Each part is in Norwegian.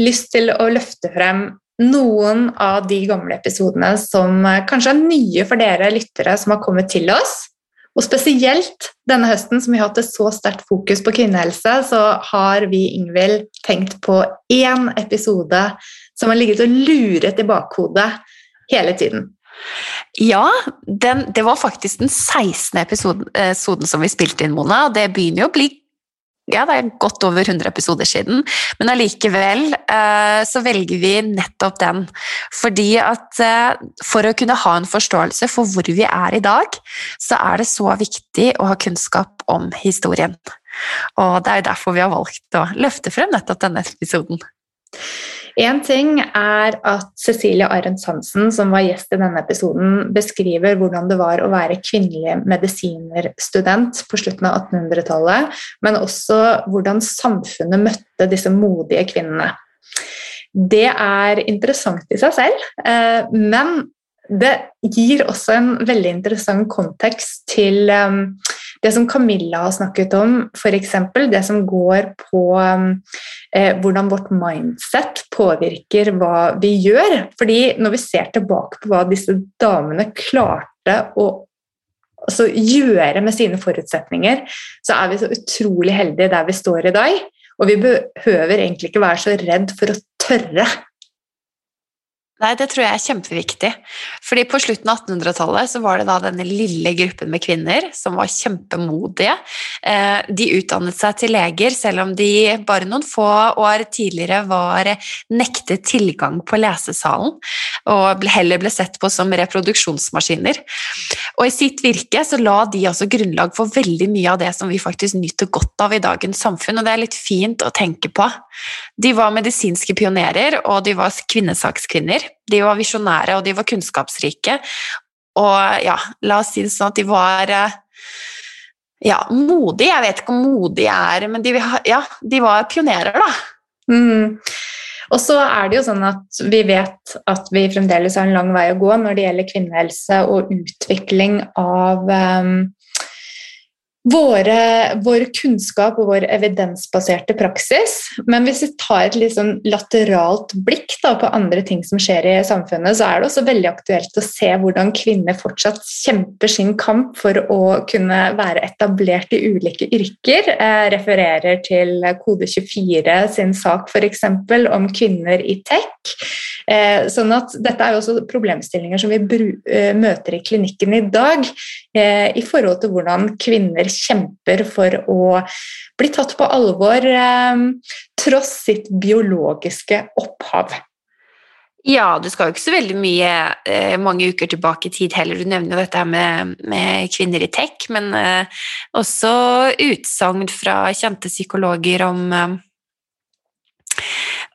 lyst til å løfte frem noen av de gamle episodene som eh, kanskje er nye for dere lyttere som har kommet til oss. Og spesielt denne høsten som vi har hatt et så sterkt fokus på kvinnehelse, så har vi Ingvild tenkt på én episode som har ligget og luret i bakhodet hele tiden. Ja, den, det var faktisk den 16. episoden, episoden som vi spilte inn, Mona. og Det begynner jo å bli ja, det er godt over 100 episoder siden, men allikevel eh, så velger vi nettopp den. Fordi at eh, for å kunne ha en forståelse for hvor vi er i dag, så er det så viktig å ha kunnskap om historien. Og det er jo derfor vi har valgt å løfte frem nettopp denne episoden. Én ting er at Cecilie Arendt Hansen, som var gjest i denne episoden, beskriver hvordan det var å være kvinnelig medisinerstudent på slutten av 1800-tallet, men også hvordan samfunnet møtte disse modige kvinnene. Det er interessant i seg selv, eh, men det gir også en veldig interessant kontekst til um, det som Camilla har snakket om, f.eks. det som går på um, eh, hvordan vårt mindset påvirker hva vi gjør. Fordi når vi ser tilbake på hva disse damene klarte å altså, gjøre med sine forutsetninger, så er vi så utrolig heldige der vi står i dag. Og vi behøver egentlig ikke være så redd for å tørre Nei, det tror jeg er kjempeviktig. Fordi på slutten av 1800-tallet så var det da denne lille gruppen med kvinner som var kjempemodige. Eh, de utdannet seg til leger, selv om de bare noen få år tidligere var nektet tilgang på lesesalen og heller ble sett på som reproduksjonsmaskiner. Og i sitt virke så la de altså grunnlag for veldig mye av det som vi faktisk nyter godt av i dagens samfunn, og det er litt fint å tenke på. De var medisinske pionerer, og de var kvinnesakskvinner. De var visjonære, og de var kunnskapsrike. Og ja, la oss si det sånn at de var eh, ja, modige. Jeg vet ikke om modige er Men de, ja, de var pionerer, da. Mm. Og så er det jo sånn at vi vet at vi fremdeles har en lang vei å gå når det gjelder kvinnehelse og utvikling av um, våre, vår kunnskap og vår evidensbaserte praksis. Men hvis vi tar et litt sånn lateralt blikk da, på andre ting som skjer i samfunnet, så er det også veldig aktuelt å se hvordan kvinner fortsatt kjemper sin kamp for å kunne være etablert i ulike yrker. Jeg refererer til Kode24 sin sak f.eks. om kvinner i tech. Eh, sånn at Dette er jo også problemstillinger som vi eh, møter i klinikken i dag, eh, i forhold til hvordan kvinner kjemper for å bli tatt på alvor tross sitt biologiske opphav. Ja, du skal jo ikke så veldig mye eh, mange uker tilbake i tid heller. Du nevner jo dette med, med, kvinner i tech, men eh, også utsagn fra kjente psykologer om eh,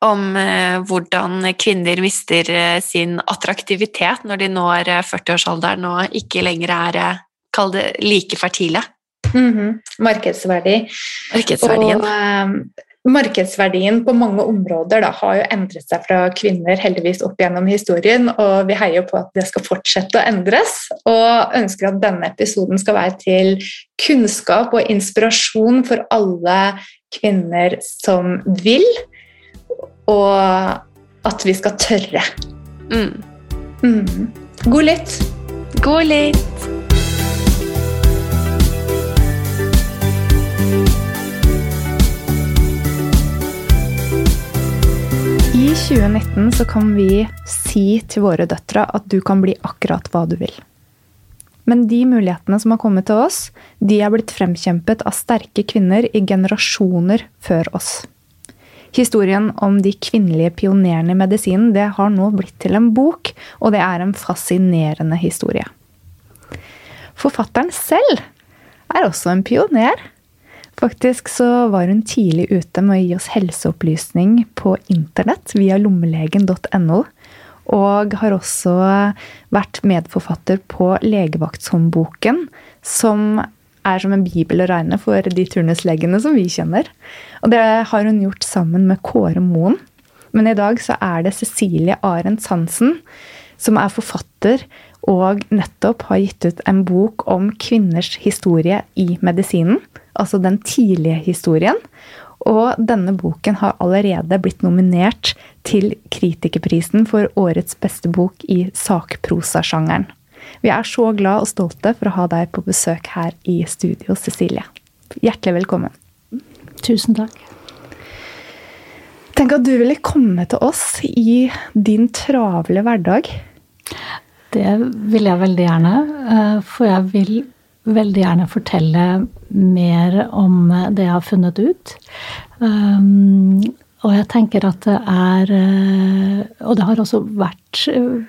om eh, hvordan kvinner mister eh, sin attraktivitet når de når 40-årsalderen eh, og ikke lenger er like fertile. Mm -hmm. Markedsverdi. Markedsverdien. Og, markedsverdien på mange områder da, har jo endret seg fra kvinner heldigvis opp gjennom historien, og vi heier på at det skal fortsette å endres. Og ønsker at denne episoden skal være til kunnskap og inspirasjon for alle kvinner som vil og at vi skal tørre. Mm. Mm. God lytt. God lytt. 2019 så kan vi si til våre døtre at du kan bli akkurat hva du vil. Men de mulighetene som har kommet til oss, de er blitt fremkjempet av sterke kvinner i generasjoner før oss. Historien om de kvinnelige pionerene i medisinen det har nå blitt til en bok, og det er en fascinerende historie. Forfatteren selv er også en pioner. Faktisk så var hun tidlig ute med å gi oss helseopplysning på internett via lommelegen.no. Og har også vært medforfatter på Legevaktshåndboken, som er som en bibel å regne for de turnuslegene som vi kjenner. Og det har hun gjort sammen med Kåre Moen. Men i dag så er det Cecilie Arendt Hansen som er forfatter og nettopp har gitt ut en bok om kvinners historie i medisinen. Altså den tidlige historien. Og denne boken har allerede blitt nominert til Kritikerprisen for årets beste bok i sakprosasjangeren. Vi er så glad og stolte for å ha deg på besøk her i studio, Cecilie. Hjertelig velkommen. Tusen takk. Tenk at du ville komme til oss i din travle hverdag. Det vil jeg veldig gjerne, eh, for jeg vil veldig gjerne fortelle mer om det jeg har funnet ut. Um, og jeg tenker at det er eh, Og det har også vært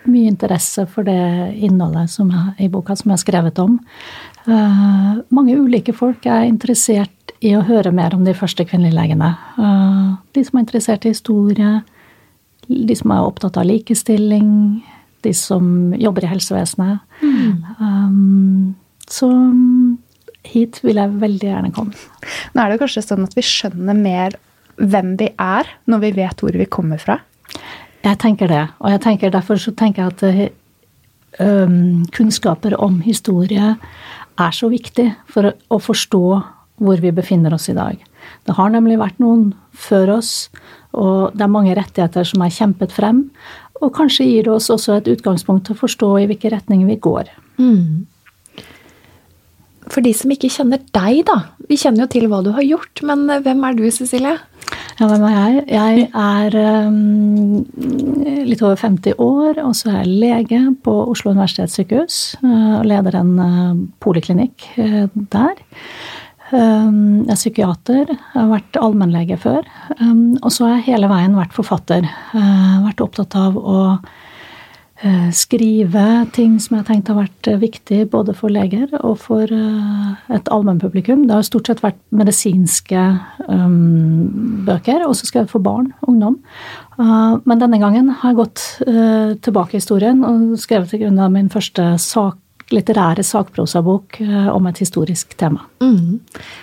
mye interesse for det innholdet som jeg, i boka som jeg har skrevet om. Uh, mange ulike folk er interessert i å høre mer om de første kvinnelige legene. Uh, de som er interessert i historie, de som er opptatt av likestilling, de som jobber i helsevesenet. Mm. Um, så hit vil jeg veldig gjerne komme. Nå er det kanskje sånn at vi skjønner mer hvem vi er, når vi vet hvor vi kommer fra? Jeg tenker det. Og jeg tenker, derfor så tenker jeg at um, kunnskaper om historie er så viktig for å forstå hvor vi befinner oss i dag. Det har nemlig vært noen før oss, og det er mange rettigheter som er kjempet frem. Og kanskje gir det oss også et utgangspunkt til å forstå i hvilke retninger vi går. Mm. For de som ikke kjenner deg, da. Vi kjenner jo til hva du har gjort, men eh, hvem er du, Cecilie? Ja, hvem er jeg? Jeg er um, litt over 50 år, og så er jeg lege på Oslo universitetssykehus. Uh, og leder en poliklinikk der. Jeg er psykiater, jeg har vært allmennlege før. Og så har jeg hele veien vært forfatter. vært opptatt av å Eh, skrive ting som jeg har tenkt har vært eh, viktig både for leger og for eh, et allmennpublikum. Det har stort sett vært medisinske um, bøker, også skrevet for barn og ungdom. Uh, men denne gangen har jeg gått uh, tilbake i historien og skrevet til grunn av min første sak, litterære sakprosabok uh, om et historisk tema. Mm.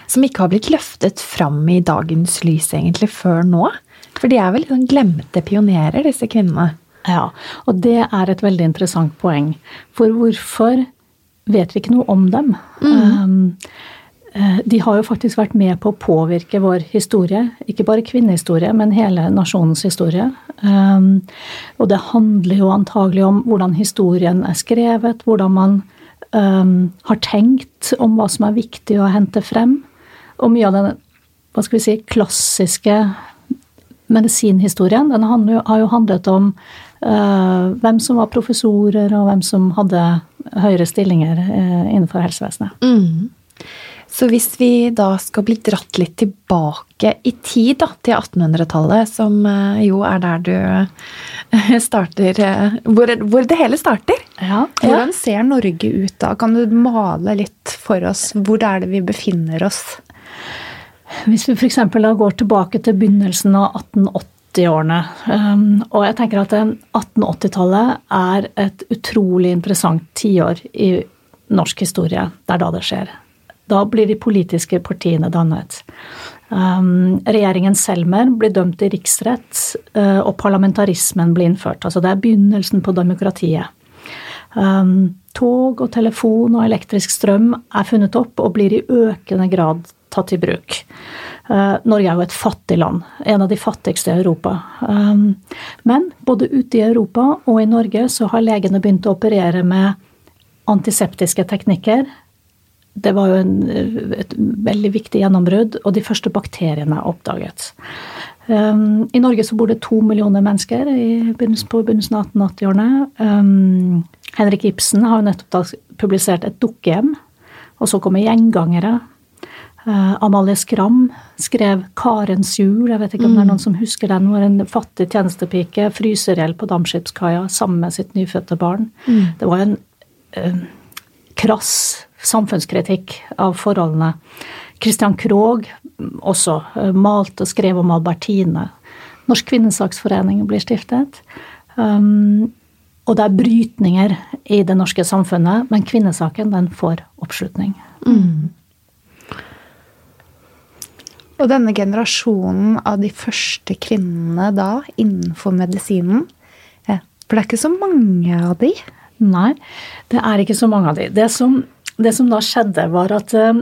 Som ikke har blitt løftet fram i dagens lys egentlig før nå? For de er vel sånn glemte pionerer, disse kvinnene? Ja, og det er et veldig interessant poeng. For hvorfor vet vi ikke noe om dem? Mm. De har jo faktisk vært med på å påvirke vår historie. Ikke bare kvinnehistorie, men hele nasjonens historie. Um, og det handler jo antagelig om hvordan historien er skrevet, hvordan man um, har tenkt om hva som er viktig å hente frem. Og mye av den hva skal vi si, klassiske medisinhistorien den har jo handlet om Eh, hvem som var professorer, og hvem som hadde høyere stillinger eh, innenfor helsevesenet. Mm. Så hvis vi da skal bli dratt litt tilbake i tid, da, til 1800-tallet, som eh, jo er der du starter Hvor, hvor det hele starter? Ja. Hvordan ser Norge ut da? Kan du male litt for oss? Hvor er det vi befinner oss? Hvis vi f.eks. går tilbake til begynnelsen av 1880 80-årene. Um, og jeg tenker at 1880-tallet er et utrolig interessant tiår i norsk historie. Det er da det skjer. Da blir de politiske partiene dannet. Um, regjeringen Selmer blir dømt i riksrett, uh, og parlamentarismen blir innført. Altså det er begynnelsen på demokratiet. Um, tog og telefon og elektrisk strøm er funnet opp og blir i økende grad tatt i bruk. Uh, Norge er jo et fattig land, en av de fattigste i Europa. Um, men både ute i Europa og i Norge så har legene begynt å operere med antiseptiske teknikker. Det var jo en, et veldig viktig gjennombrudd, og de første bakteriene er oppdaget. Um, I Norge så bor det to millioner mennesker på begynnelsen av 1880-årene. Um, Henrik Ibsen har jo nettopp publisert et dukkehjem. Og så kommer gjengangere, Amalie Skram skrev 'Karens jul'. Jeg vet ikke om mm. det er mm. noen som husker den. hvor En fattig tjenestepike fryser i hjel på dampskipskaia sammen med sitt nyfødte barn. Mm. Det var en uh, krass samfunnskritikk av forholdene Christian Krogh også malte og skrev om Albertine. Norsk kvinnesaksforening blir stiftet. Um, og det er brytninger i det norske samfunnet, men kvinnesaken den får oppslutning. Mm. Og denne generasjonen av de første kvinnene da innenfor medisinen For det er ikke så mange av de? Nei, det er ikke så mange av de. Det som, det som da skjedde, var at uh,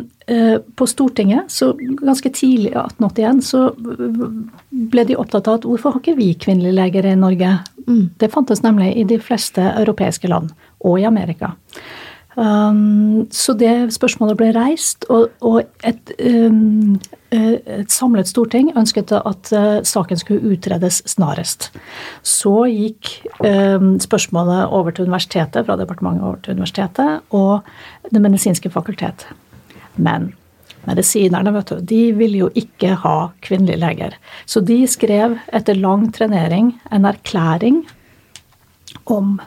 på Stortinget, så ganske tidlig i 1881, så ble de opptatt av at hvorfor har ikke vi kvinnelige leger i Norge? Mm. Det fantes nemlig i de fleste europeiske land, og i Amerika. Um, så det spørsmålet ble reist, og, og et, um, eh, et, samlet storting ønsket at uh, saken skulle utredes snarest. Så gikk um, spørsmålet over til universitetet, fra departementet over til universitetet og Det medisinske fakultet. Men medisinerne vet du, de ville jo ikke ha kvinnelige leger. Så de skrev etter lang trenering en erklæring om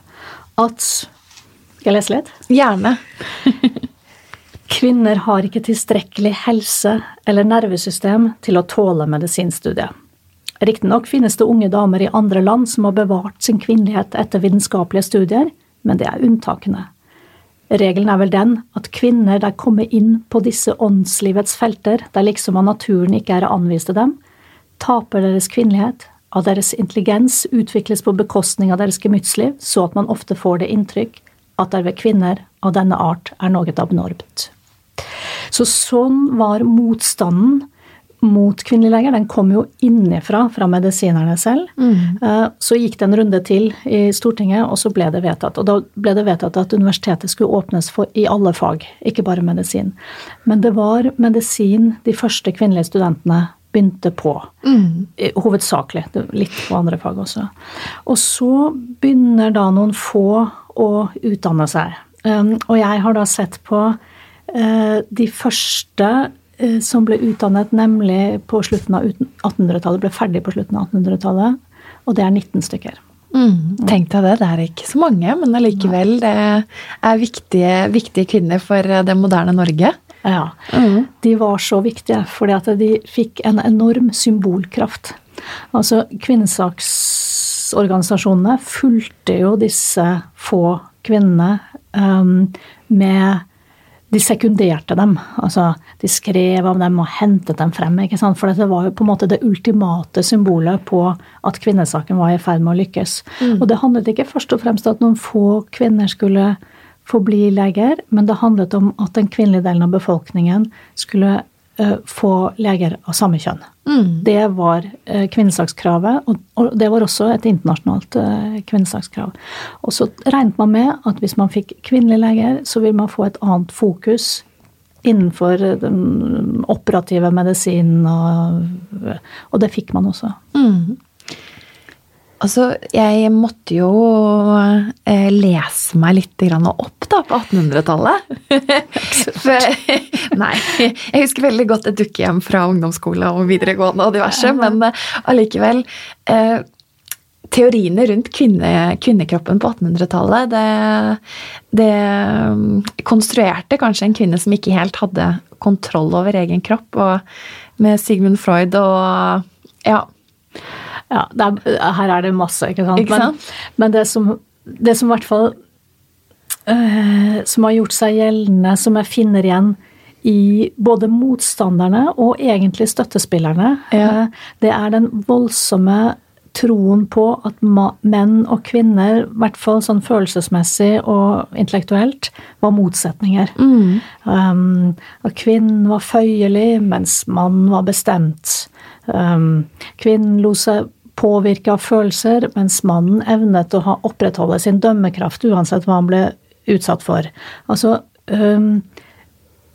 at skal jeg lese litt? Gjerne. Kvinner har ikke tilstrekkelig helse eller nervesystem til å tåle medisinstudiet. Riktignok finnes det unge damer i andre land som har bevart sin kvinnelighet etter vitenskapelige studier, men det er unntakene. Regelen er vel den at kvinner der kommer inn på disse åndslivets felter, der liksom av naturen ikke er anvist til dem, taper deres kvinnelighet, av deres intelligens utvikles på bekostning av deres gemyttsliv, så at man ofte får det inntrykk at det ved kvinner av denne art er noe abnormt. Så sånn var motstanden mot kvinnelige leger. Den kom jo innifra, fra medisinerne selv. Mm. Eh, så gikk det en runde til i Stortinget, og så ble det vedtatt. Og da ble det vedtatt at universitetet skulle åpnes for, i alle fag, ikke bare medisin. Men det var medisin de første kvinnelige studentene begynte på. Mm. Hovedsakelig. Litt på andre fag også. Og så begynner da noen få å utdanne seg. Um, og jeg har da sett på uh, de første uh, som ble utdannet nemlig på slutten av 1800-tallet, ble ferdig på slutten av 1800-tallet, og det er 19 stykker. Mm, Tenk deg det. Det er ikke så mange, men allikevel. Det er viktige, viktige kvinner for det moderne Norge. Ja. Mm. De var så viktige fordi at de fikk en enorm symbolkraft. Altså kvinnesaksorganisasjonene fulgte jo disse få kvinnene um, med De sekunderte dem. Altså, de skrev om dem og hentet dem frem. ikke sant? For det var jo på en måte det ultimate symbolet på at kvinnesaken var i ferd med å lykkes. Mm. Og det handlet ikke først og fremst om at noen få kvinner skulle få bli leger, men det handlet om at den kvinnelige delen av befolkningen skulle få leger av samme kjønn. Mm. Det var eh, kvinnesakskravet, og det var også et internasjonalt eh, kvinnesakskrav. Og så regnet man med at hvis man fikk kvinnelige leger, så vil man få et annet fokus innenfor den operative medisinen, og, og det fikk man også. Mm. Altså, jeg måtte jo eh, lese meg litt opp da, på 1800-tallet. nei, jeg husker veldig godt et dukkehjem fra ungdomsskole og videregående og diverse, men eh, allikevel eh, Teoriene rundt kvinne, kvinnekroppen på 1800-tallet, det, det mm, konstruerte kanskje en kvinne som ikke helt hadde kontroll over egen kropp, og med Sigmund Freud og ja, ja, er, her er det masse, ikke sant. Ikke sant? Men, men, det som det som i hvert fall øh, Som har gjort seg gjeldende, som jeg finner igjen i både motstanderne og egentlig støttespillerne, ja. øh, det er den voldsomme troen på at menn og kvinner, i hvert fall sånn følelsesmessig og intellektuelt, var motsetninger. Mm. Um, at kvinnen var føyelig, mens mannen var bestemt. Um, kvinnen lo seg påvirke av følelser, mens mannen evnet å ha, opprettholde sin dømmekraft uansett hva han ble utsatt for. Altså um,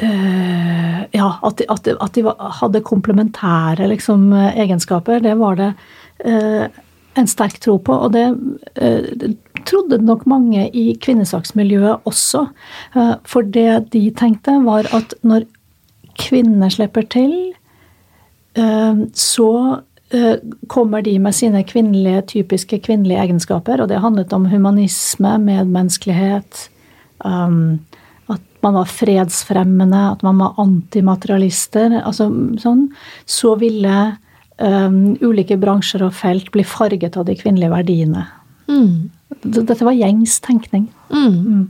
uh, Ja, at de, at, de, at de, hadde komplementære liksom, egenskaper, det var det uh, en sterk tro på. Og det uh, trodde nok mange i kvinnesaksmiljøet også. for det de tenkte, var at når kvinner slipper til, så Eh, kommer de med sine kvinnelige, typiske kvinnelige egenskaper, og det handlet om humanisme, medmenneskelighet, um, at man var fredsfremmende, at man var antimaterialister, altså sånn, så ville um, ulike bransjer og felt bli farget av de kvinnelige verdiene. Mm. Dette var gjengs tenkning. Mm. mm.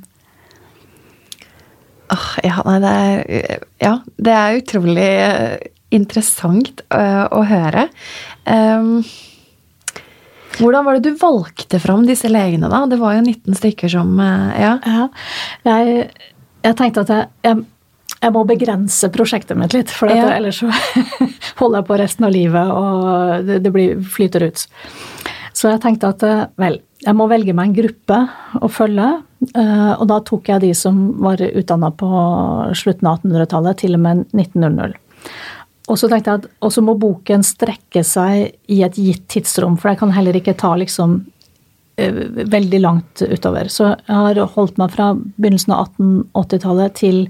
Oh, ja, nei, det er, ja, det er utrolig eh, interessant uh, å høre. Um, hvordan var det du valgte fram disse legene, da? Det var jo 19 stykker som uh, Ja. ja jeg, jeg, tenkte at jeg, jeg, jeg, må begrense prosjektet mitt litt, for ja. ellers så holder jeg på resten av livet, og det, det blir, flyter ut. Så jeg tenkte at vel, jeg må velge meg en gruppe å følge. Eh, og da tok jeg de som var utdanna på slutten av 1800-tallet, til og med 1900. Og så tenkte jeg at også må boken strekke seg i et gitt tidsrom, for jeg kan heller ikke ta liksom eh, veldig langt utover. Så jeg har holdt meg fra begynnelsen av 1880-tallet til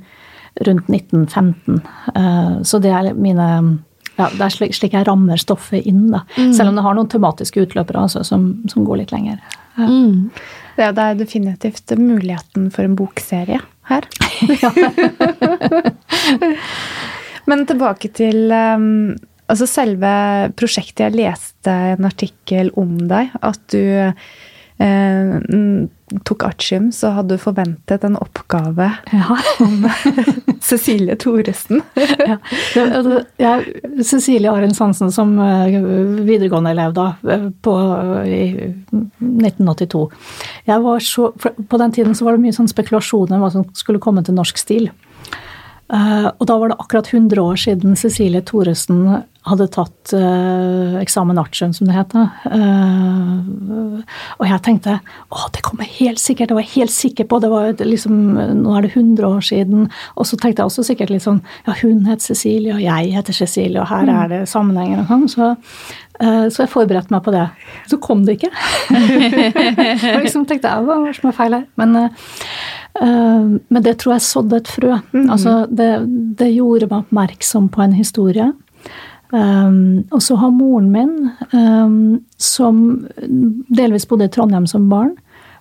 rundt 1915. Eh, så det er mine ja, det er slik, slik, jeg rammer stoffet inn, da. Mm. Selv om det har noen tematiske utløpere altså, som, som, går litt lenger. Ja. Mm. Ja, det er definitivt muligheten for en bokserie her. Men tilbake til um, altså selve prosjektet. Jeg leste en artikkel om deg. At du eh, tok artium, så hadde du forventet en oppgave ja. om Cecilie Thoresen. ja. ja. Cecilie Arin Sansen som eh, videregående elev da, eh, på, i 1982. Så, på den tiden så var det mye sånn spekulasjoner om hva som skulle komme til norsk stil. Uh, og da var det akkurat 100 år siden Cecilie Thoresen hadde tatt uh, eksamen artium, som det heter. Uh, og jeg tenkte å, det kommer helt sikkert, det var jeg helt sikker på. det var liksom, Nå er det 100 år siden. Og så tenkte jeg også sikkert litt sånn ja, hun het Cecilie, og jeg heter Cecilie, og her mm. er det sammenhenger og sånn. Så, så jeg forberedte meg på det. Så kom det ikke. jeg liksom tenkte jeg, hva er det som er feil her? Men men det tror jeg sådde et frø. Mm. Altså, det, det, gjorde meg oppmerksom på en historie. Og så har moren min, som delvis bodde i Trondheim som barn,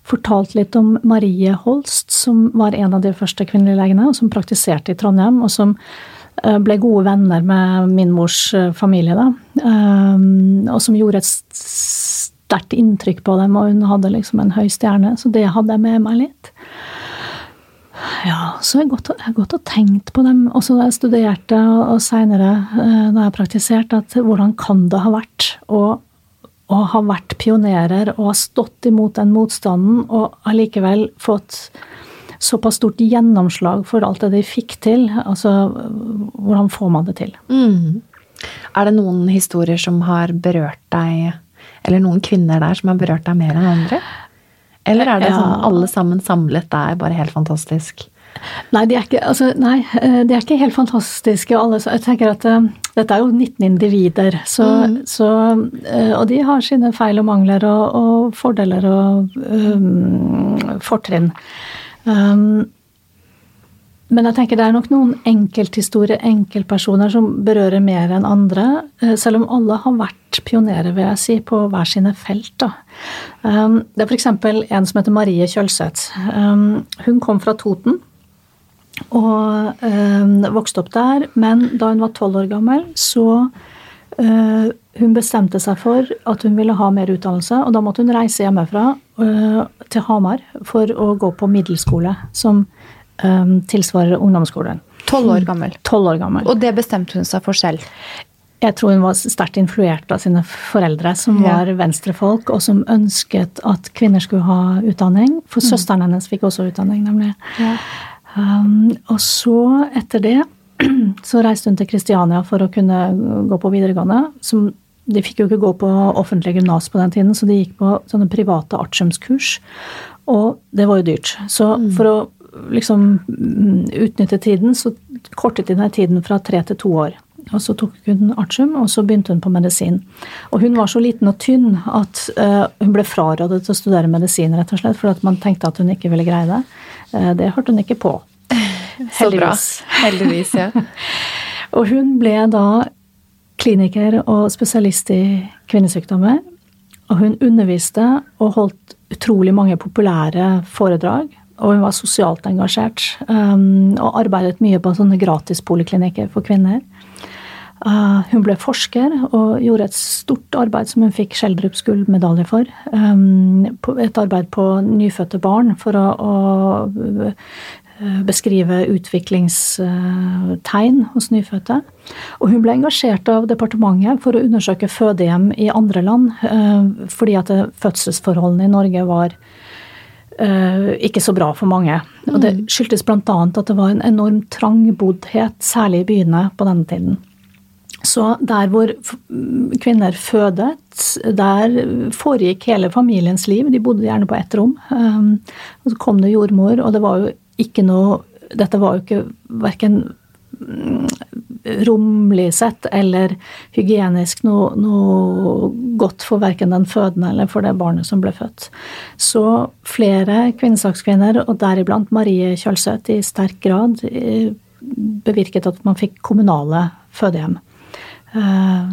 fortalt litt om Marie Holst, som var en av de første kvinnelige legene, og som praktiserte i Trondheim, og som ble gode venner med min mors uh, familie. Da. Um, og som gjorde et sterkt inntrykk på dem, og hun hadde liksom en høy stjerne, så det hadde jeg med meg litt. Ja, så jeg har gått og tenkt på dem også da jeg studerte, og, seinere eh, da jeg praktiserte, at hvordan kan det ha vært å, å ha vært pionerer og ha stått imot den motstanden, og allikevel fått såpass stort gjennomslag for alt det de fikk til. Altså, hvordan får man det til? Mm. Er det noen historier som har berørt deg, eller noen kvinner der som har berørt deg mer enn andre? Eller er det ja. sånn alle sammen samlet der, bare helt fantastisk? Nei, de er ikke, altså, nei, eh, de er ikke helt fantastiske alle. Jeg tenker at uh, dette er jo 19 individer, så, mm. så, uh, og de har sine feil og mangler og, og fordeler og um, fortrinn. Um, men jeg tenker det er nok noen enkelthistorier, enkeltpersoner, som berører mer enn andre. Eh, selv om alle har vært pionerer, vil jeg si, på hver sine felt. Da. Um, det er f.eks. en som heter Marie Kjølseth. Um, hun kom fra Toten og vokste opp der. Men da hun var tolv år gammel, så uh, hun bestemte seg for at hun ville ha mer utdannelse, og da måtte hun reise hjemmefra uh, til Hamar for å gå på middelskole. som um, tilsvarer ungdomsskolen. Tolv år gammel. 12 år gammel. Og det bestemte hun seg for selv? Jeg tror hun var sterkt influert av sine foreldre, som ja. var venstrefolk, og som ønsket at kvinner skulle ha utdanning. For mm. søsteren hennes fikk også utdanning, nemlig. Ja. Um, og så, etter det, så reiste hun til Kristiania for å kunne gå på videregående. Som, de fikk jo ikke gå på offentlig gymnas på den tiden, så de gikk på sånne private artiumskurs. Og det var jo dyrt. Så mm. for å liksom utnytte tiden, så kortet de ned tiden fra tre til to år. Og Så tok hun artium, og så begynte hun på medisin. Og Hun var så liten og tynn at uh, hun ble frarådet å studere medisin, rett og slett, fordi at man tenkte at hun ikke ville greie det. Uh, det hørte hun ikke på. Heldigvis. Heldigvis, ja. og hun ble da kliniker og spesialist i kvinnesykdommer. Og hun underviste og holdt utrolig mange populære foredrag og hun var sosialt engasjert. Um, og arbeidet mye på sånne gratispoliklinikker for kvinner. Uh, hun ble forsker og gjorde et stort arbeid som hun fikk Skjeldrups gullmedalje for. Um, et arbeid på nyfødte barn for å, å beskrive utviklingstegn hos nyfødte. Og hun ble engasjert av departementet for å undersøke fødehjem i andre land, fordi at fødselsforholdene i Norge var ikke så bra for mange. Og det skyldtes bl.a. at det var en enorm trangboddhet, særlig i byene på denne tiden. Så der hvor kvinner fødet, der foregikk hele familiens liv. De bodde gjerne på ett rom. Og så kom det jordmor, og det var jo ikke noe Dette var jo ikke verken romlig sett eller hygienisk noe, noe godt for verken den fødende eller for det barnet som ble født. Så flere kvinnesakskvinner, og deriblant Marie Kjølseth i sterk grad, eh, bevirket at man fikk kommunale fødehjem. Eh,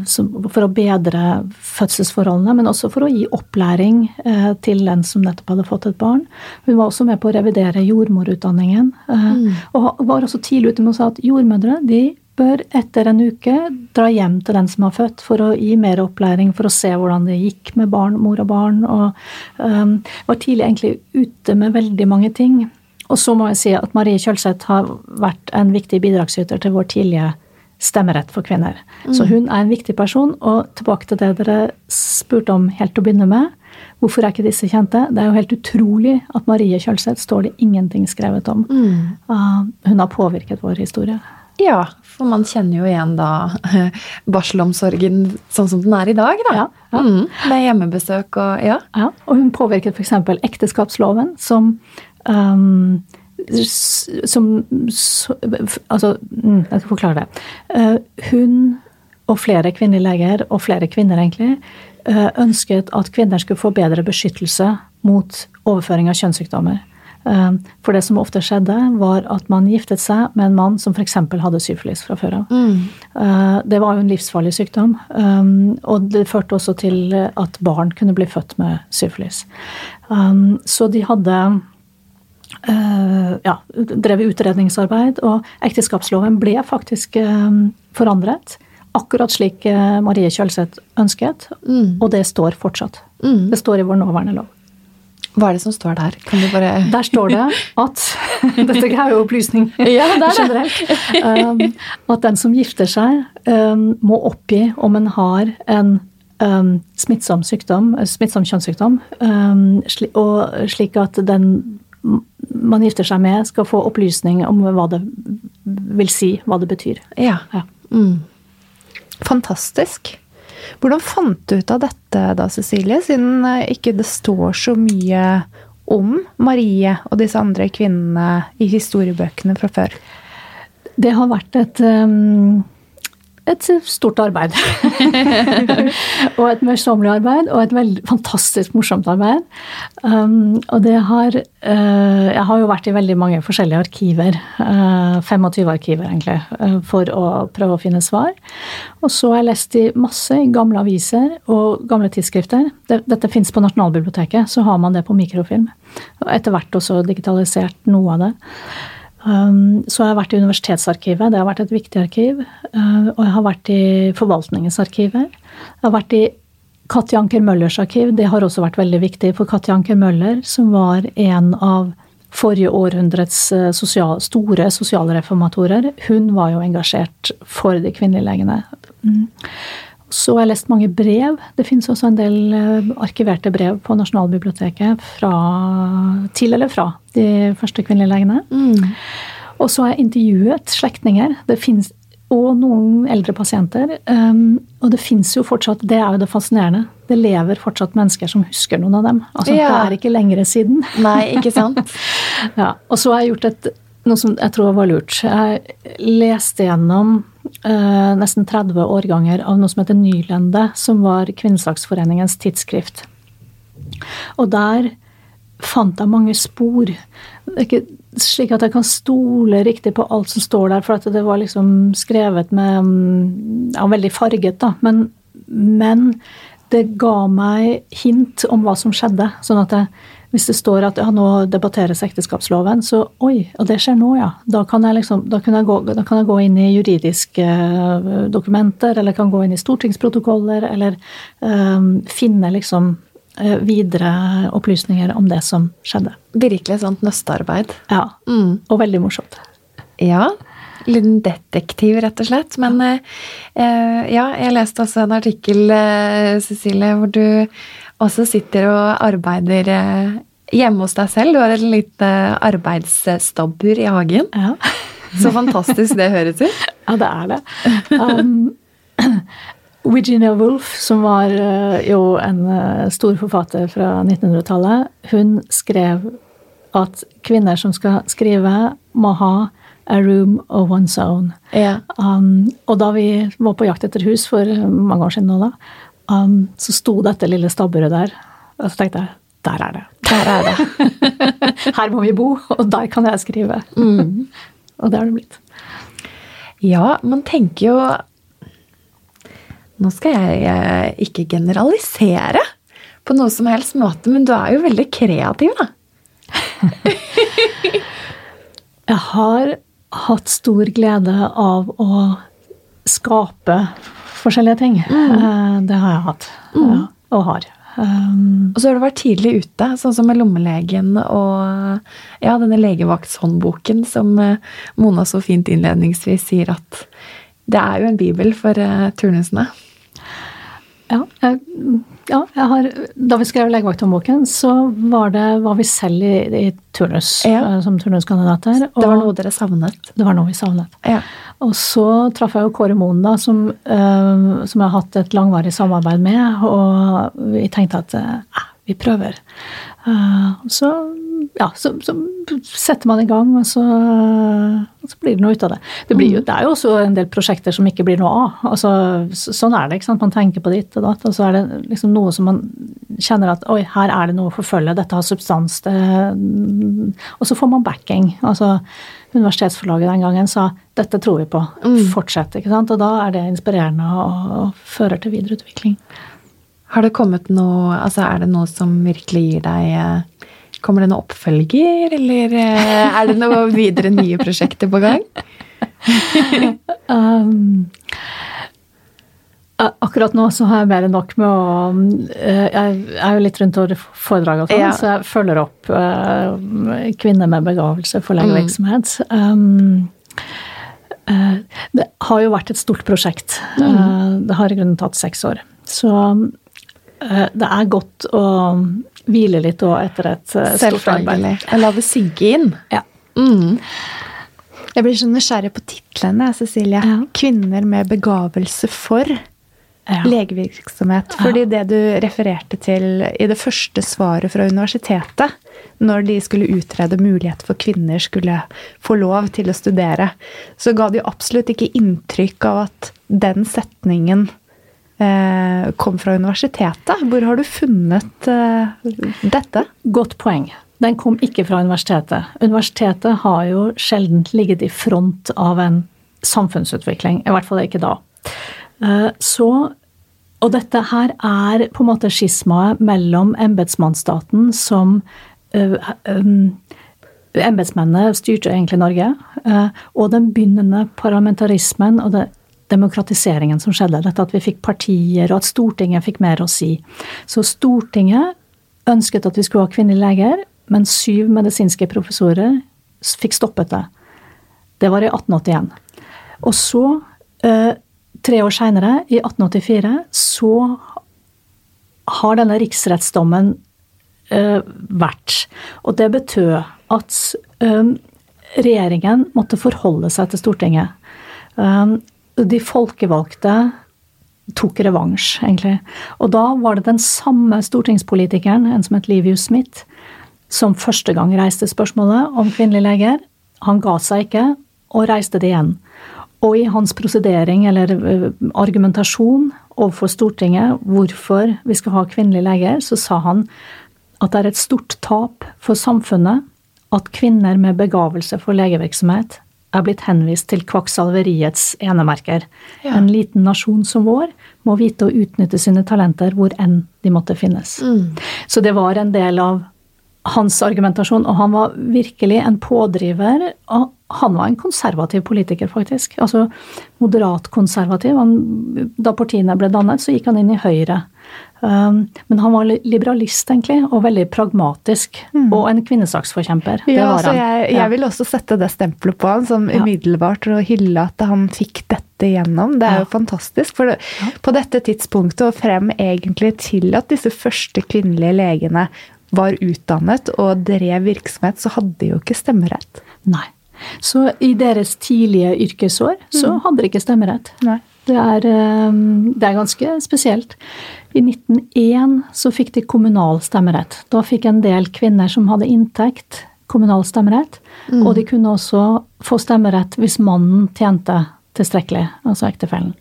for å bedre fødselsforholdene, men også for å gi opplæring eh, til den som nettopp hadde fått et barn. Hun var også med på å revidere jordmorutdanningen. Eh, mm. Og var også tidlig ute med å si at jordmødre de bør etter en uke dra hjem til den som har født, for å gi mer opplæring, for å se hvordan det gikk med barn, mor og barn. Og um, var tidlig egentlig ute med veldig mange ting. Og så må jeg si at Marie Kjølseth har vært en viktig bidragsyter til vår tidlige stemmerett for kvinner. Mm. Så hun er en viktig person. Og tilbake til det dere spurte om helt til å begynne med. Hvorfor er ikke disse kjente? Det er jo helt utrolig at Marie Kjølseth står det ingenting skrevet om. Mm. Uh, hun har påvirket vår historie. Ja, for man kjenner jo igjen da barselomsorgen sånn som den er i dag, da. Ja, ja. Mm, med hjemmebesøk og ja. ja. Og hun påvirket f.eks. ekteskapsloven, som um, som Altså, mm, jeg skal forklare det. Eh, hun og flere kvinnelige leger, og flere kvinner egentlig, eh, ønsket at kvinner skulle få bedre beskyttelse mot overføring av kjønnssykdommer. Eh, for det som ofte skjedde, var at man giftet seg med en mann som f.eks. hadde syfilis fra før av. Mm. Det var jo en livsfarlig sykdom. Og det førte også til at barn kunne bli født med syfilis. Så de hadde Eh, ja, drev utredningsarbeid, og ekteskapsloven ble faktisk eh, forandret. Akkurat slik eh, Marie Kjølseth ønsket, mm. og det står fortsatt. Mm. Det står i vår nåværende lov. Hva er det som står der? Bare... Der står det at Dette er jo opplysning ja, det er generelt. Um, at den som gifter seg, um, må oppgi om en har en um, smittsom sykdom, smittsom kjønnssykdom, um, sli, og slik at den man gifter seg med, skal få opplysning om hva det vil si, hva det betyr. Ja. ja. Mm. Fantastisk. Hvordan fant du ut av dette da, Cecilie, siden eh, ikke det står så mye om Marie og disse andre kvinnene i historiebøkene fra før? Det har vært et um et stort arbeid. og et møysommelig arbeid, og et veldig fantastisk morsomt arbeid. Um, og det har uh, Jeg har jo vært i veldig mange forskjellige arkiver. Uh, 25 arkiver, egentlig, uh, for å prøve å finne svar. Og så har jeg lest i masse i gamle aviser og gamle tidsskrifter. Det, dette fins på Nasjonalbiblioteket, så har man det på mikrofilm. Og etter hvert også digitalisert noe av det. Um, så jeg har vært i Universitetsarkivet, det har vært et viktig arkiv. Uh, og jeg har vært i Forvaltningens arkiver. Jeg har vært i Katja Anker Møllers arkiv, det har også vært veldig viktig. For Katja Anker Møller, som var en av forrige århundrets uh, sosial, store sosialreformatorer, hun var jo engasjert for de kvinnelige legene. Så Så har jeg lest mange brev. Det finnes også en del uh, arkiverte brev på Nasjonalbiblioteket fra, til eller fra de første kvinnelige legene. Mm. Og så har jeg intervjuet slektninger. Det finnes og noen eldre pasienter. Um, og det fins jo fortsatt, det er jo det fascinerende, det lever fortsatt mennesker som husker noen av dem. Altså, ja. Det er ikke lengre siden. Nei, ikke sant? ja, Og så har jeg gjort et, noe som jeg tror var lurt. Jeg leste gjennom uh, nesten 30 årganger av noe som heter Nylende, som var Kvinnesaksforeningens tidsskrift. Og der fant jeg mange spor. Det er ikke slik at jeg kan stole riktig på alt som står der, for at det var liksom skrevet med ja, Veldig farget, da. Men, men, det ga meg hint om hva som skjedde. Sånn at jeg Hvis det står at ja, nå debatteres ekteskapsloven, så oi, og det skjer nå, ja. Da kan jeg, liksom, da kan jeg, gå, da kan jeg gå, inn i juridiske uh, dokumenter, eller kan gå inn i stortingsprotokoller, eller øh, finne liksom videre opplysninger om det som skjedde. Virkelig sånt nøstearbeid. Ja. Mm. Og veldig morsomt. Ja. Liten detektiv, rett og slett. Men eh, ja, jeg leste også en artikkel, Cecilie, hvor du også sitter og arbeider eh, hjemme hos deg selv. Du har et lite arbeidsstabbur i hagen. Ja. Så fantastisk det høres ut. Ja, det er det. Um, Virginia Woolf, som var uh, jo en uh, stor forfatter fra 1900-tallet, hun skrev at kvinner som skal skrive, må ha a room of one's own. Ja. Um, og da vi var på jakt etter hus for mange år siden nå, da, Um, så sto dette lille stabburet der, og så tenkte jeg der er det. Der er det. Her må vi bo, og der kan jeg skrive. Mm. og det har det blitt. Ja, man tenker jo Nå skal jeg eh, ikke generalisere på noe som helst måte, men du er jo veldig kreativ, da. jeg har hatt stor glede av å skape forskjellige ting. Mm. Eh, det har jeg hatt. Mm. Og har. Um, og så har du vært tidlig ute, sånn som med lommelegen og ja, denne legevaktshåndboken som eh, Mona så fint innledningsvis sier at det er jo en bibel for uh, turnusene. Ja, jeg, ja jeg har, da vi skrev legevakthåndboken, så var det var vi selv i, i turnus ja. som turnuskandidater. det var noe dere savnet? Det var noe vi savnet. Ja. Og så traff jeg jo Kåre Moen, da, som, uh, som, jeg har hatt et langvarig samarbeid med. Og vi tenkte at uh, vi prøver. Uh, så ja, så, så, setter man i gang, og så, så, blir det noe ut av det. Det, jo, det, er jo også en del prosjekter som ikke blir noe av. Altså, sånn er det. ikke sant? Man tenker på ditt og datt, og så er det liksom noe som man kjenner at oi, her er det noe å forfølge, dette har substans. Det, og så får man backing. altså Universitetsforlaget den gangen sa dette tror vi på, mm. fortsett. ikke sant? Og da er det inspirerende og, og fører til videreutvikling. Har det kommet noe, altså Er det noe som virkelig gir deg eh, Kommer det noen oppfølger, eller eh, er det noe videre nye prosjekter på gang? um, Akkurat nå så har jeg mer enn nok med å eh, Jeg er jo litt rundt og foredrag og sånn, ja. så jeg følger opp uh, kvinner med begavelse for legevirksomhet. Mm. Um, uh, det har jo vært et stort prosjekt. Mm. Uh, det har i grunnen tatt seks år. Så det er godt å hvile litt òg etter et stort arbeid. Selvfølgelig. La det synke inn. Ja. Mm. Jeg blir så nysgjerrig på titlene, Cecilie. Ja. 'Kvinner med begavelse for' ja. legevirksomhet. Fordi ja. det du refererte til i det første svaret fra universitetet, når de skulle utrede mulighet for kvinner skulle få lov til å studere, så ga det jo absolutt ikke inntrykk av at den setningen eh, kom fra universitetet. Hvor har du funnet eh, dette? Godt poeng. Den kom ikke fra universitetet. Universitetet har jo sjelden ligget i front av en samfunnsutvikling. I hvert fall ikke da. Eh, så og dette her er på en måte skismaet mellom embetsmannsstaten som Embetsmennene styrte egentlig Norge, og den begynnende parlamentarismen og det demokratiseringen som skjedde. Dette at vi fikk partier, og at Stortinget fikk mer å si. Så Stortinget ønsket at vi skulle ha kvinnelige leger, men syv medisinske professorer fikk stoppet det. Det var i 1881. Og så Tre år seinere, i 1884, så har denne riksrettsdommen uh, vært. Og det betød at um, regjeringen måtte forholde seg til Stortinget. De folkevalgte tok revansj, egentlig. Og da var det den samme stortingspolitikeren, en som het Livius Smith, som første gang reiste spørsmålet om kvinnelige leger. Han ga seg ikke, og reiste det igjen. Og i hans prosedering eller eh, argumentasjon overfor Stortinget hvorfor vi skal ha kvinnelige leger, så sa han at det er et stort tap for samfunnet at kvinner med begavelse for legevirksomhet er blitt henvist til kvakksalveriets enemerker. Ja. En liten nasjon som vår må vite å utnytte sine talenter hvor enn de måtte finnes. Mm. Så det var en del av hans argumentasjon, og han var virkelig en pådriver. og Han var en konservativ politiker, faktisk. Altså moderat konservativ. Han, da partiene ble dannet, så gikk han inn i Høyre. Um, men han var liberalist, egentlig, og veldig pragmatisk. Mm. Og en kvinnesaksforkjemper. Ja, altså jeg, jeg, vil også sette det stempelet på han som ja. umiddelbart å hylle at han fikk dette gjennom. Det er ja. jo fantastisk. For det, på dette tidspunktet og frem egentlig til at disse første kvinnelige legene var utdannet og drev virksomhet, så hadde de jo ikke stemmerett. Nei. Så i deres tidlige yrkesår så mm. hadde de ikke stemmerett. Nei. Det er, um, det er, ganske spesielt. I 1901 så fikk de kommunal stemmerett. Da fikk en del kvinner som hadde inntekt, kommunal stemmerett. Mm. Og de kunne også få stemmerett hvis mannen tjente tilstrekkelig, altså ektefellen.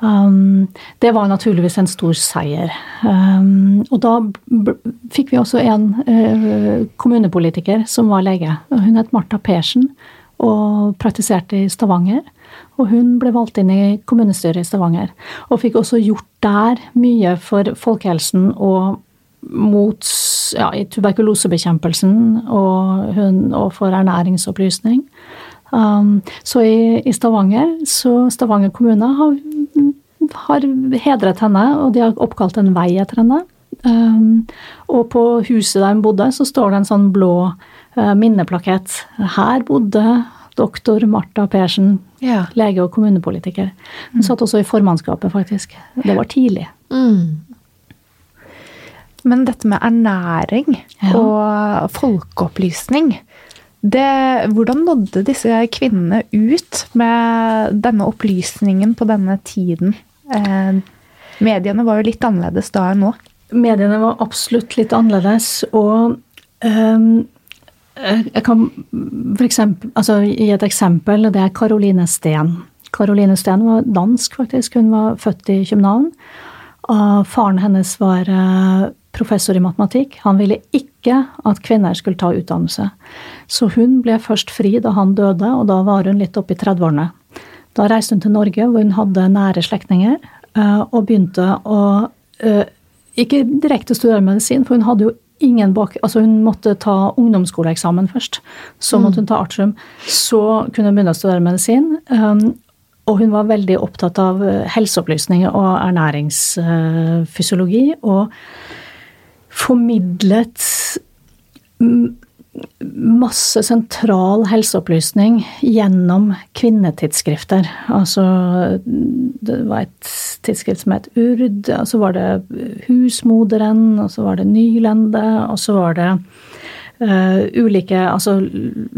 Um, det var naturligvis en stor seier. Um, og da fikk vi også en uh, kommunepolitiker som var lege. Hun het Marta Persen og praktiserte i Stavanger. Og hun ble valgt inn i kommunestyret i Stavanger. Og fikk også gjort der mye for folkehelsen og mot ja, tuberkulosebekjempelsen og, hun, og for ernæringsopplysning. Um, så i, i, Stavanger, så Stavanger kommune har, har, hedret henne, og de har oppkalt en vei etter henne. Um, og på huset der hun bodde, så står det en sånn blå uh, minneplakett. Her bodde doktor Marta Persen, ja. lege og kommunepolitiker. Hun satt også i formannskapet, faktisk. Det var tidlig. Mm. Men dette med ernæring ja. og folkeopplysning det, hvordan nådde disse kvinnene ut med denne opplysningen på denne tiden? Eh, mediene var jo litt annerledes da enn nå. Mediene var absolutt litt annerledes, og um, jeg kan for eksempel, altså, gi et eksempel, og det er Caroline Steen. Caroline Steen var dansk, faktisk. Hun var født i København. Og faren hennes var eh, professor i matematikk. Han ville ikke at kvinner skulle ta utdannelse. Så hun ble først fri da han døde, og da var hun litt oppe i 30-årene. Da reiste hun til Norge, hvor hun hadde nære slektninger, eh, og begynte å eh, ikke direkte studere medisin, for hun hadde jo ingen bak... Altså hun måtte ta ungdomsskoleeksamen først. Så måtte hun ta artium. Så kunne hun begynne å studere medisin. Um, og hun var veldig opptatt av helseopplysning og ernæringsfysiologi. Og formidlet masse sentral helseopplysning gjennom kvinnetidsskrifter. Altså det var et tidsskrift som het Urd, og så var det Husmoderen, og så var det Nylende, og så var det uh, ulike altså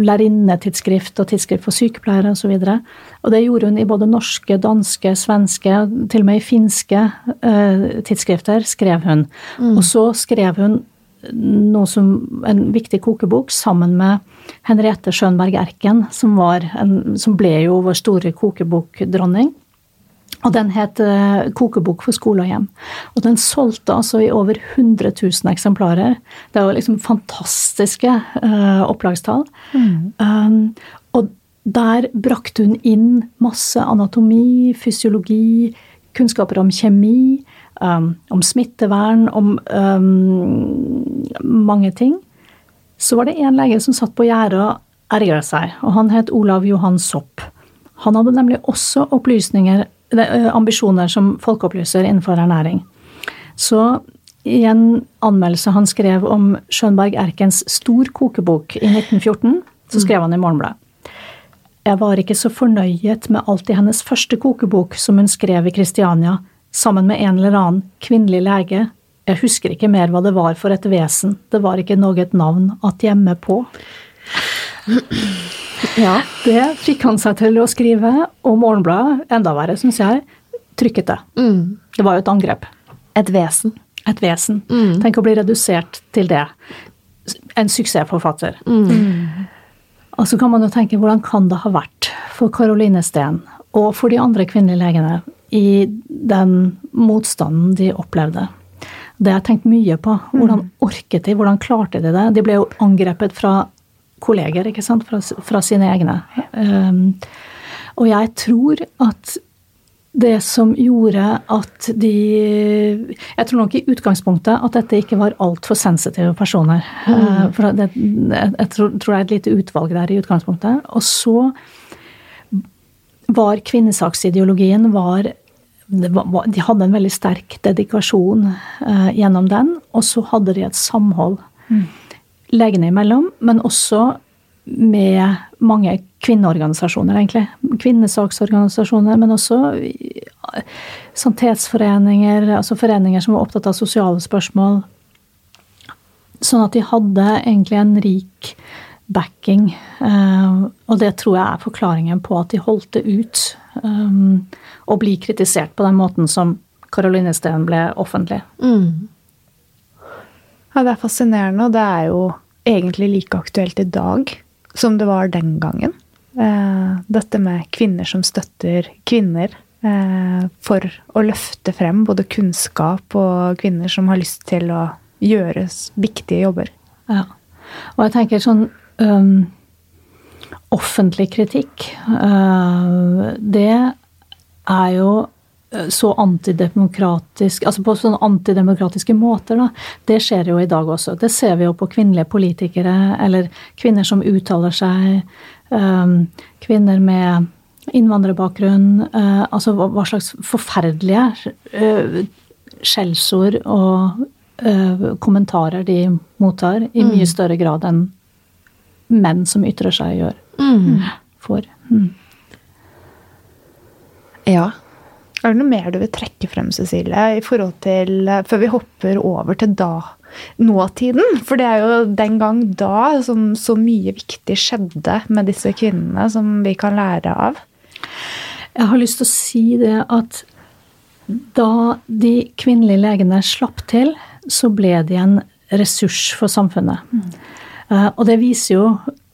lærerinnetidsskrift og tidsskrift for sykepleiere osv. Og, så og det gjorde hun i både norske, danske, svenske, til og med i finske uh, tidsskrifter skrev hun. Mm. Og så skrev hun noe som en viktig kokebok sammen med Henriette Schönberg Erken, som, en, som ble jo vår store kokebokdronning. Og den het eh, Kokebok for skole og hjem. Og den solgte altså i over 100 000 eksemplarer. Det er jo liksom fantastiske uh, opplagstall. Mm. Um, og der brakte hun inn masse anatomi, fysiologi, kunnskaper om kjemi, um, om smittevern, om um, mange ting. Så var det en lege som satt på gjerdet og ergra seg, og han het Olav Johan Sopp. Han hadde nemlig også opplysninger, ambisjoner som folkeopplyser innenfor ernæring. Så i en anmeldelse han skrev om Schönberg Erkens stor kokebok i 1914, så skrev han i Morgenbladet. Jeg var ikke så fornøyet med alt i hennes første kokebok som hun skrev i Kristiania, sammen med en eller annen kvinnelig lege. Jeg husker ikke mer hva det var for et vesen, det var ikke noe et navn at hjemme på. Ja, det fikk han seg til å skrive, og Morgenbladet, enda verre, syns jeg, trykket det. Mm. Det var jo et angrep. Et vesen. Et vesen. Mm. Tenk å bli redusert til det. En suksessforfatter. Mm. Og så kan man jo tenke, hvordan kan det ha vært for Caroline Steen og for de andre kvinnelige legene i den motstanden de opplevde. Det har jeg tenkt mye på. Hvordan mm. orket de? Hvordan klarte de det? De ble jo angrepet fra kolleger, ikke sant? Fra, fra sine egne. Um, og jeg tror at det som gjorde at de Jeg tror nok i utgangspunktet at dette ikke var altfor sensitive personer. Mm. For det, jeg tror, tror, det er et lite utvalg der i utgangspunktet. Og så var kvinnesaksideologien var, var, De hadde en veldig sterk dedikasjon eh, gjennom den, og så hadde de et samhold mm. legene imellom, men også med mange kvinneorganisasjoner, egentlig. Kvinnesaksorganisasjoner, men også sanitetsforeninger, altså foreninger som var opptatt av sosiale spørsmål. Sånn at de hadde egentlig en rik backing. Eh, og det tror jeg er forklaringen på at de holdt det ut å bli kritisert på den måten som Caroline Steen ble offentlig. Mm. Ja, det er fascinerende, og det er jo egentlig like aktuelt i dag som det var den gangen. Eh, dette med kvinner som støtter kvinner eh, for å løfte frem både kunnskap og kvinner som har lyst til å gjøre viktige jobber. Ja. Og jeg tenker sånn um, Offentlig kritikk, uh, det er jo så antidemokratisk Altså på sånne antidemokratiske måter, da. Det skjer jo i dag også. Det ser vi jo på kvinnelige politikere, eller kvinner som uttaler seg. Um, kvinner med innvandrerbakgrunn. Uh, altså hva slags forferdelige uh, skjellsord og uh, kommentarer de mottar, i mye mm. større grad enn menn som ytrer seg, gjør. Mm. For. Mm. Ja. Er det noe mer du vil trekke frem, Cecilie, i forhold til eh, Før vi hopper over til da nåtiden? For det er jo den gang da som så mye viktig skjedde med disse kvinnene, som vi kan lære av. Jeg har lyst til å si det at da de kvinnelige legene slapp til, så ble de en ressurs for samfunnet. Mm. Og det viser jo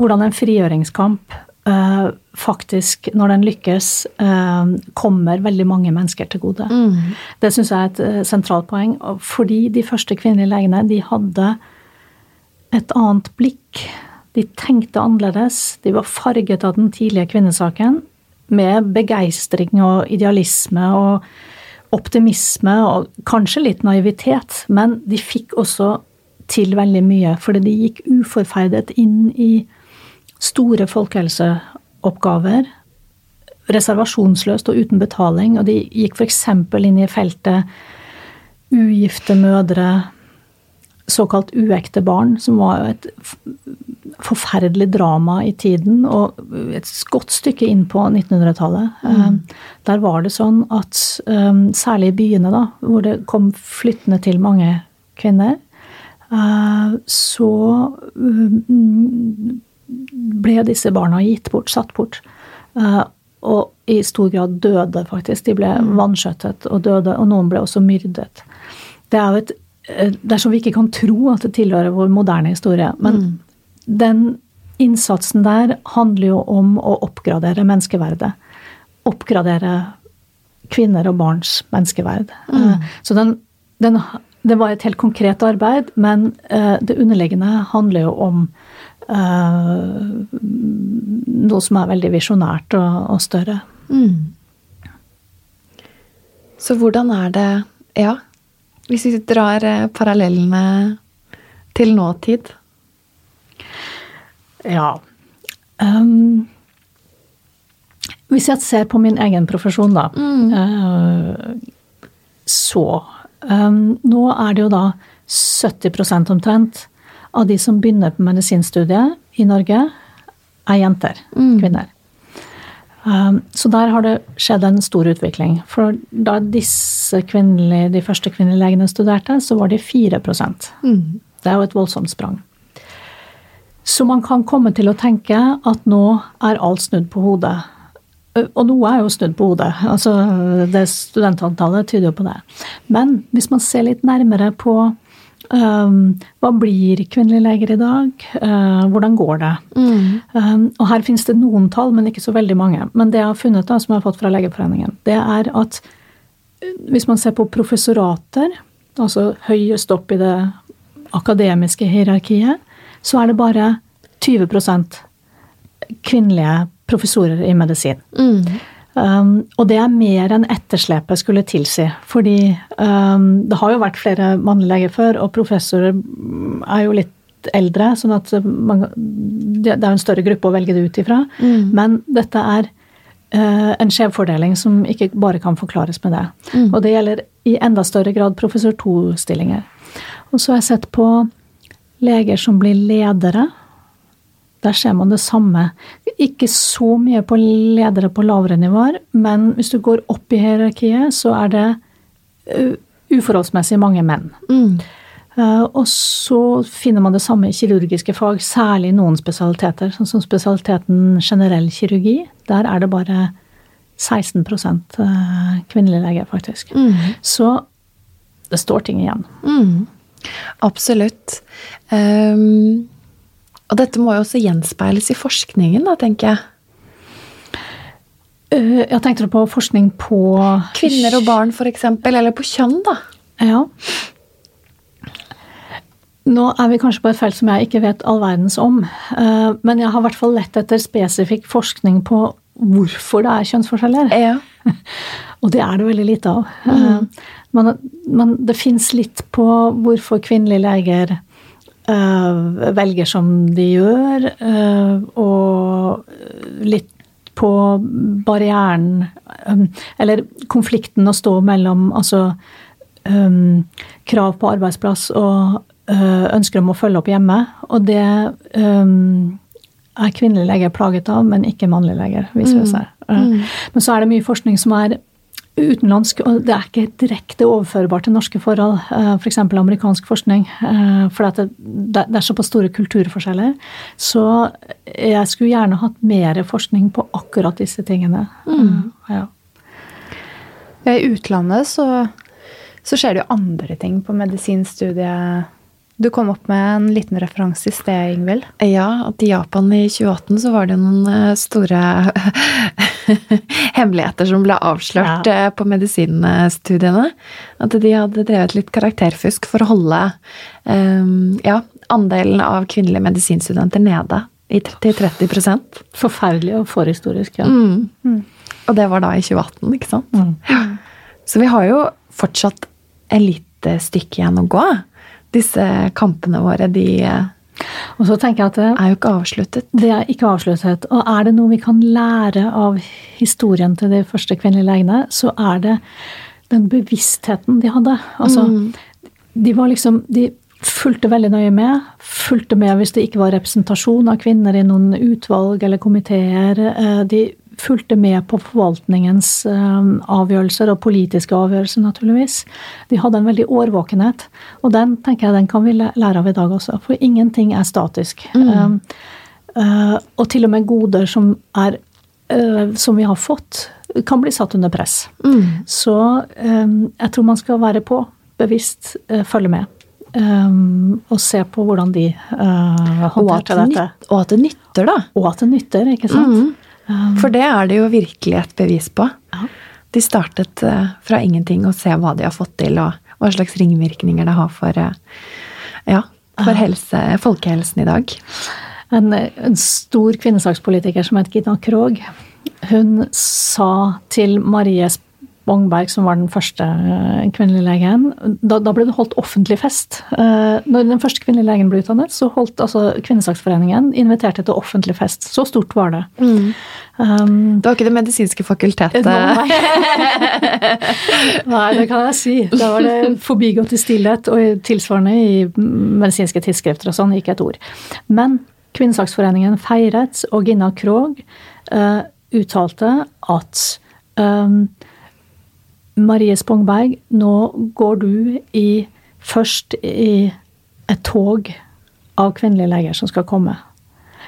hvordan en frigjøringskamp uh, faktisk, når den lykkes, uh, kommer veldig mange mennesker til gode. Mm. Det syns jeg er et sentralt poeng. Fordi de første kvinnelige legene de hadde et annet blikk. De tenkte annerledes. De var farget av den tidlige kvinnesaken med begeistring og idealisme og optimisme og kanskje litt naivitet. Men de fikk også til veldig mye, fordi de gikk uforferdet inn i store folkehelseoppgaver reservasjonsløst og uten betaling, og de gikk f.eks. inn i feltet ugifte mødre, såkalt uekte barn, som var jo et forferdelig drama i tiden, og et godt stykke inn på 1900-tallet. Mm. Eh, der var det sånn at eh, særlig i byene, da, hvor det kom flyttende til mange kvinner, så ble disse barna gitt bort, satt bort. Eh, og i stor grad døde, faktisk. De ble mm. vanskjøttet og døde, og noen ble også myrdet. Det er jo et eh, Dersom vi ikke kan tro at det tilhører vår moderne historie. Men mm. den innsatsen der handler jo om å oppgradere menneskeverdet. Oppgradere kvinner og barns menneskeverd. Mm. Eh, så den, den, det var et helt konkret arbeid, men det underliggende handler jo om uh, noe som er veldig visjonært og, og større. Mm. Så hvordan er det Ja, hvis vi drar eh, parallellene til nåtid? Ja. Um, hvis jeg ser på min egen profesjon, da, mm. uh, så um, Nå er det jo da 70 omtrent av de som begynner på medisinstudiet i Norge, er jenter. Mm. Kvinner. Um, så der har det skjedd en stor utvikling. For da disse kvinnelige, de første kvinnelige legene studerte, så var de 4 mm. Det er jo et voldsomt sprang. Så man kan komme til å tenke at nå er alt snudd på hodet. Og noe er jo snudd på hodet. altså det Studentantallet tyder jo på det. Men hvis man ser litt nærmere på Um, hva blir kvinnelige leger i dag? Uh, hvordan går det? Mm. Um, og her finnes det noen tall, men ikke så veldig mange. Men det jeg har funnet, da, som jeg har fått fra Legeforeningen, det er at uh, hvis man ser på professorater, altså høyest opp i det akademiske hierarkiet, så er det bare 20% kvinnelige professorer i medisin. Mm. Um, og det er mer enn etterslepet skulle tilsi. Fordi um, det har jo vært flere mannlige leger før, og professorer er jo litt eldre, sånn at man, det er en større gruppe å velge det ut ifra. Mm. Men dette er uh, en skjevfordeling som ikke bare kan forklares med det. Mm. Og det gjelder i enda større grad professor to-stillinger. Og så har jeg sett på leger som blir ledere der ser man det samme. Ikke så mye på ledere på lavere nivåer, men hvis du går opp i hierarkiet, så er det uh, uforholdsmessig mange menn. Mm. Uh, og så finner man det samme i kirurgiske fag, særlig i noen spesialiteter. Sånn som spesialiteten generell kirurgi. Der er det bare 16 uh, kvinnelige leger, faktisk. Mm. Så det står ting igjen. Mm. Absolutt. Um og dette må jo også gjenspeiles i forskningen, da, tenker jeg. Uh, jeg tenkte på forskning på Kvinner og barn, f.eks. Eller på kjønn, da. Ja. Nå er vi kanskje på et felt som jeg ikke vet all verdens om. Uh, men jeg har i hvert fall lett etter spesifikk forskning på hvorfor det er kjønnsforskjeller. Ja. og det er det veldig lite av. Mm. Uh, men, men det fins litt på hvorfor kvinnelige leger velger som de gjør, uh, og litt på barrieren um, Eller konflikten å stå mellom altså um, krav på arbeidsplass og uh, ønsker om å følge opp hjemme. Og det um, er kvinnelige leger plaget av, men ikke mannlige leger, viser det mm. seg. Mm. Men så er det mye forskning som er utenlandsk, og det er ikke direkte overførbart til norske forhold. F.eks. For amerikansk forskning. Eh, for det, det er såpass store kulturforskjeller. Så jeg skulle gjerne hatt mer forskning på akkurat disse tingene. Mm. Ja. I utlandet så, så skjer det jo andre ting på medisinstudiet du kom opp med en liten referanse i sted, Ingvild. Ja, at i Japan i 2018 så var det noen eh, store hemmeligheter som ble avslørt ja. Eh, på medisinstudiene. At de hadde drevet litt karakterfusk for å holde um, ja, andelen av kvinnelige medisinstudenter nede til 30 Forferdelig og forhistorisk, ja. Mm. Mm. Og det var da i 2018, ikke sant? Mm. Så vi har jo fortsatt et lite stykke igjen å gå disse kampene våre, de og så tenker jeg at det, er jo ikke avsluttet. Det er ikke avsluttet. Og er det noe vi kan lære av historien til de første kvinnelige legene, så er det den bevisstheten de hadde. Altså, mm. de var liksom De fulgte veldig nøye med. Fulgte med hvis det ikke var representasjon av kvinner i noen utvalg eller komiteer. Eh, de fulgte med på forvaltningens eh, avgjørelser og politiske avgjørelser, naturligvis. De hadde en veldig årvåkenhet, og den tenker jeg den kan vi lære av i dag også. For ingenting er statisk. Mm. Uh, og til og med goder som, er, uh, som vi har fått, kan bli satt under press. Mm. Så um, jeg tror man skal være på, bevisst uh, følge med. Um, og se på hvordan de håndterte dette. Og at det nytter, da. Og at det nytter, ikke sant. Mm. Um, For det er det jo virkelig et bevis på. De startet uh, fra ingenting og se hva de har fått til, og hva slags ringvirkninger det har for, uh, ja, for helse, folkehelsen i dag. En, en stor kvinnesakspolitiker som het Gina Krog, hun sa til Marie Bongberg, som var den første eh, kvinnelige legen, da, da, ble det holdt offentlig fest. Uh, når den første kvinnelige legen ble utdannet, så holdt altså Kvinnesaksforeningen inviterte til offentlig fest. Så stort var det. Mm. Um, det var ikke Det medisinske fakultetet? Nei. nei, det kan jeg si. Da var det forbigått i stillhet, og tilsvarende i medisinske tidsskrifter og sånn, ikke et ord. Men Kvinnesaksforeningen feiret, og Gina Krog uh, uttalte at um, Marie Spongberg, nå går du i, først i et tog av kvinnelige leger som skal komme.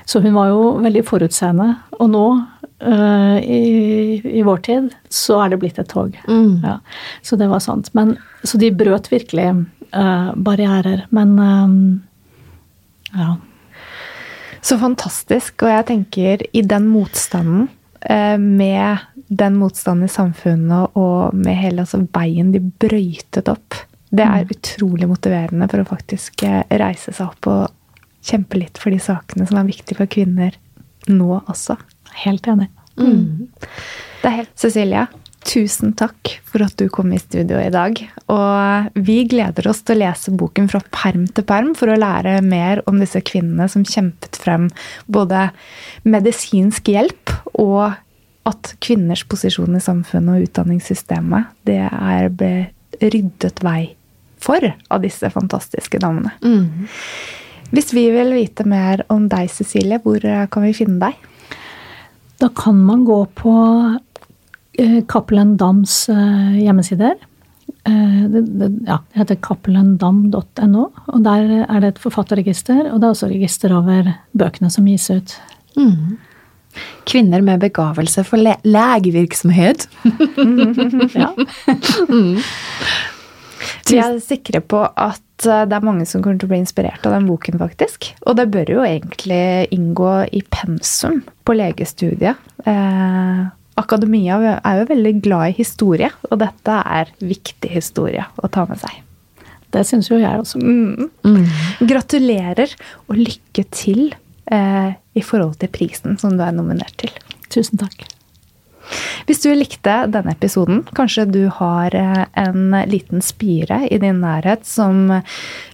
Så hun var jo veldig forutseende. Og nå, uh, i, i, vår tid, så er det blitt et tog. Mm. Ja, så det var sant. Men, så de brøt virkelig uh, barrierer. Men um, ja. Så fantastisk. Og jeg tenker, i den motstanden uh, med den motstanden i samfunnet og med hele altså, veien de brøytet opp, det er mm. utrolig motiverende for å faktisk eh, reise seg opp og kjempe litt for de sakene som er viktige for kvinner nå også. Helt enig. Mm. Det er helt Cecilie, tusen takk for at du kom i studio i dag. Og vi gleder oss til å lese boken fra perm til perm for å lære mer om disse kvinnene som kjempet frem både medisinsk hjelp og at kvinners posisjon i samfunnet og utdanningssystemet det er ryddet vei for av disse fantastiske damene. Mm. Hvis vi vil vite mer om deg, Cecilie, hvor kan vi finne deg? Da kan man gå på Cappelen Dams eh, hjemmesider. Eh, det, det, ja, det heter cappelendam.no, og der er det et forfatterregister. Og det er også register over bøkene som gis ut. Mm. Kvinner med begavelse for le legevirksomhet. ja. mm. Vi er sikre på at eh, det er mange som kommer til å bli inspirert av den boken, faktisk. Og det bør jo egentlig inngå i pensum på legestudiet. Eh, akademia er jo veldig glad i historie, og dette er viktig historie å ta med seg. Det syns jo jeg også. Mm. Mm. Gratulerer og lykke til eh, i forhold til prisen som du er nominert til. Tusen takk. Hvis du likte denne episoden, kanskje du har eh, en liten spire i din nærhet som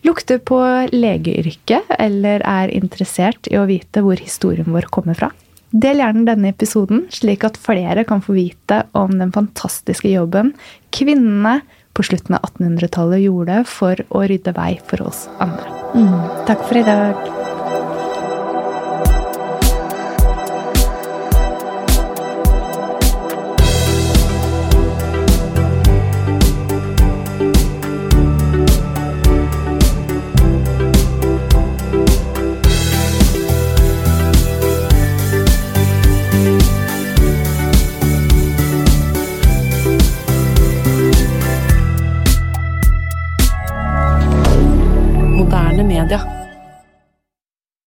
lukter på legeyrket, eller er interessert i å vite hvor historien vår kommer fra. Del gjerne denne episoden, slik at flere kan få vite om den fantastiske jobben kvinnene på slutten av 1800-tallet gjorde for å rydde vei for oss andre. Mm. Takk for i dag. Media.